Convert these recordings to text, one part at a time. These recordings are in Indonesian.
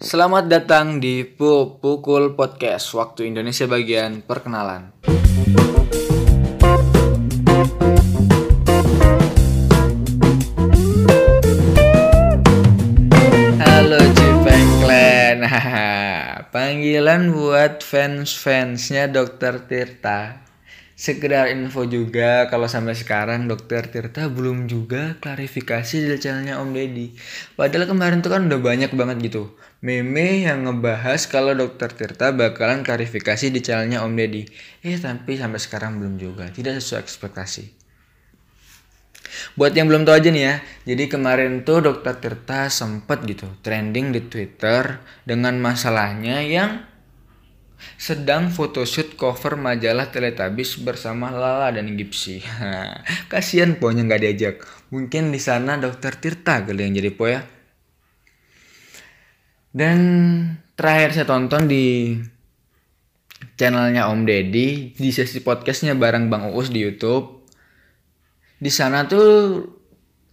Selamat datang di Pu Pukul Podcast Waktu Indonesia bagian perkenalan Halo Cipengklen Panggilan buat fans-fansnya Dr. Tirta Sekedar info juga kalau sampai sekarang Dokter Tirta belum juga klarifikasi di channelnya Om Deddy. Padahal kemarin tuh kan udah banyak banget gitu meme yang ngebahas kalau Dokter Tirta bakalan klarifikasi di channelnya Om Deddy. Eh tapi sampai sekarang belum juga, tidak sesuai ekspektasi. Buat yang belum tahu aja nih ya, jadi kemarin tuh Dokter Tirta sempet gitu trending di Twitter dengan masalahnya yang sedang photoshoot cover majalah Teletubbies bersama Lala dan Gipsy. Kasihan ponya nggak diajak. Mungkin di sana Dokter Tirta kali yang jadi po ya. Dan terakhir saya tonton di channelnya Om Deddy di sesi podcastnya bareng Bang Uus di YouTube. Di sana tuh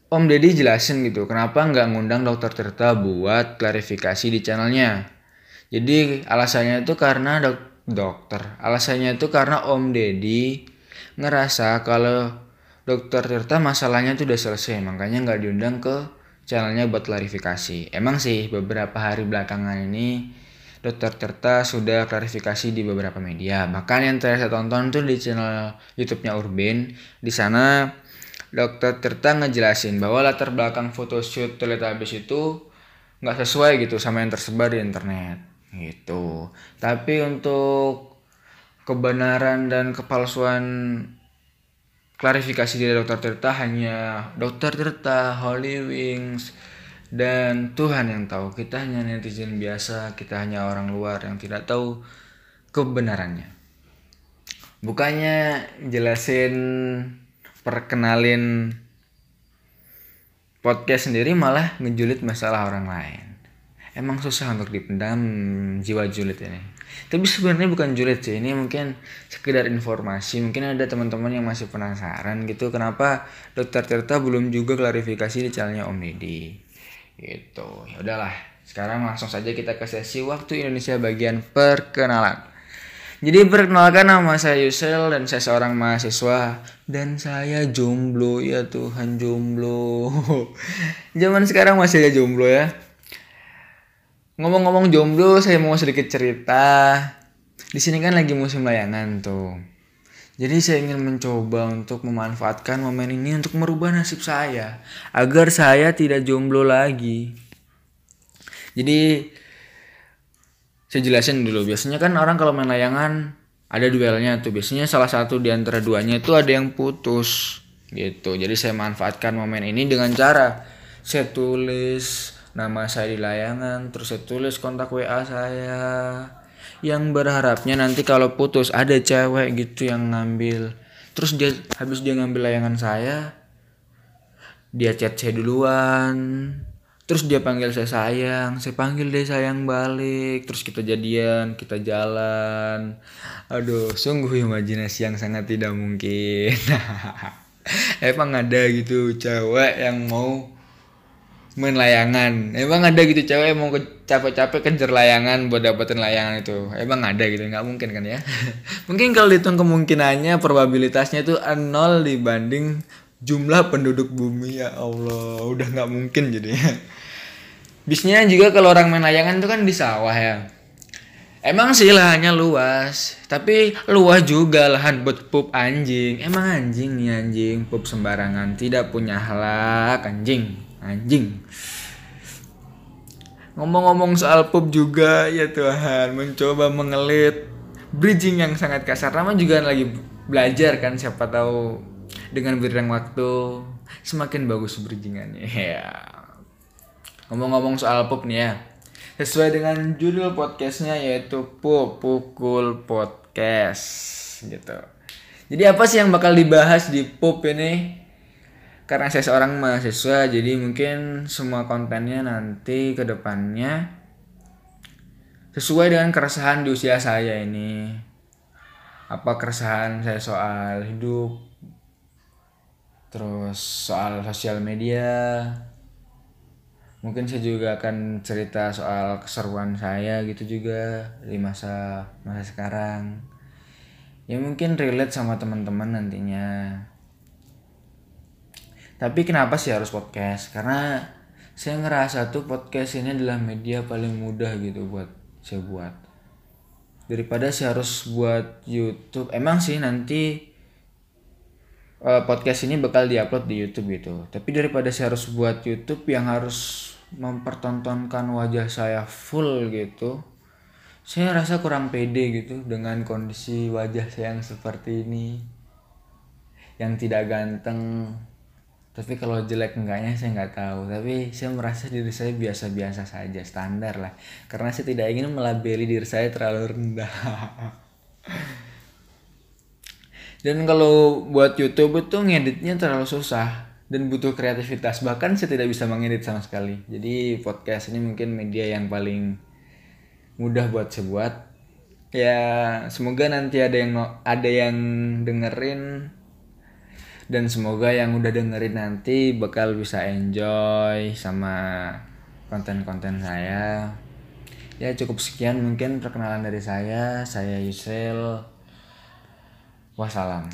Om Deddy jelasin gitu kenapa nggak ngundang Dokter Tirta buat klarifikasi di channelnya. Jadi alasannya itu karena dok dokter. Alasannya itu karena Om Deddy ngerasa kalau dokter Tirta masalahnya itu udah selesai, makanya nggak diundang ke channelnya buat klarifikasi. Emang sih beberapa hari belakangan ini dokter Tirta sudah klarifikasi di beberapa media. Bahkan yang terakhir saya tonton tuh di channel YouTube-nya Urban. Di sana dokter Tirta ngejelasin bahwa latar belakang photoshoot Teletubbies itu nggak sesuai gitu sama yang tersebar di internet gitu tapi untuk kebenaran dan kepalsuan klarifikasi dari dokter Tirta hanya dokter Tirta, Holy Wings, dan Tuhan yang tahu. Kita hanya netizen biasa, kita hanya orang luar yang tidak tahu kebenarannya. Bukannya jelasin perkenalin podcast sendiri malah ngejulit masalah orang lain emang susah untuk dipendam jiwa julid ini. Tapi sebenarnya bukan julid sih ini mungkin sekedar informasi. Mungkin ada teman-teman yang masih penasaran gitu kenapa dokter Tirta belum juga klarifikasi di channelnya Om Deddy gitu. Ya udahlah sekarang langsung saja kita ke sesi waktu Indonesia bagian perkenalan. Jadi perkenalkan nama saya Yusel dan saya seorang mahasiswa. Dan saya jomblo ya Tuhan jomblo. Zaman sekarang masih ada jomblo ya. Ngomong-ngomong jomblo, saya mau sedikit cerita. Di sini kan lagi musim layangan tuh. Jadi saya ingin mencoba untuk memanfaatkan momen ini untuk merubah nasib saya agar saya tidak jomblo lagi. Jadi saya jelasin dulu. Biasanya kan orang kalau main layangan ada duelnya tuh. Biasanya salah satu di antara duanya itu ada yang putus gitu. Jadi saya manfaatkan momen ini dengan cara saya tulis nama saya di layangan terus saya tulis kontak WA saya. Yang berharapnya nanti kalau putus ada cewek gitu yang ngambil. Terus dia habis dia ngambil layangan saya dia chat saya duluan. Terus dia panggil saya sayang saya panggil dia sayang balik. Terus kita jadian kita jalan. Aduh sungguh imajinasi yang sangat tidak mungkin. Emang ada gitu cewek yang mau main layangan. Emang ada gitu cewek mau capek-capek kejar layangan buat dapetin layangan itu. Emang ada gitu nggak mungkin kan ya? Mungkin kalau dihitung kemungkinannya probabilitasnya itu nol dibanding jumlah penduduk bumi. Ya Allah udah nggak mungkin jadi bisnya juga kalau orang main layangan itu kan di sawah ya. Emang sih lahannya luas, tapi luas juga lahan buat pup anjing. Emang anjing nih anjing, pup sembarangan, tidak punya halak anjing anjing. Ngomong-ngomong soal pub juga ya Tuhan mencoba mengelit bridging yang sangat kasar. Nama juga lagi belajar kan siapa tahu dengan beriring waktu semakin bagus bridgingannya. Ya. Ngomong-ngomong soal pub nih ya sesuai dengan judul podcastnya yaitu pub pukul podcast gitu. Jadi apa sih yang bakal dibahas di pub ini karena saya seorang mahasiswa jadi mungkin semua kontennya nanti ke depannya sesuai dengan keresahan di usia saya ini. Apa keresahan saya soal hidup terus soal sosial media. Mungkin saya juga akan cerita soal keseruan saya gitu juga di masa masa sekarang. Ya mungkin relate sama teman-teman nantinya tapi kenapa sih harus podcast? Karena saya ngerasa tuh podcast ini adalah media paling mudah gitu buat saya buat. Daripada saya harus buat YouTube. Emang sih nanti uh, podcast ini bakal diupload di YouTube gitu. Tapi daripada saya harus buat YouTube yang harus mempertontonkan wajah saya full gitu saya rasa kurang pede gitu dengan kondisi wajah saya yang seperti ini. Yang tidak ganteng tapi kalau jelek enggaknya saya nggak tahu. Tapi saya merasa diri saya biasa-biasa saja standar lah. Karena saya tidak ingin melabeli diri saya terlalu rendah. Dan kalau buat YouTube itu ngeditnya terlalu susah dan butuh kreativitas. Bahkan saya tidak bisa mengedit sama sekali. Jadi podcast ini mungkin media yang paling mudah buat saya buat. Ya semoga nanti ada yang ada yang dengerin dan semoga yang udah dengerin nanti bakal bisa enjoy sama konten-konten saya. Ya cukup sekian mungkin perkenalan dari saya. Saya Yusel wassalam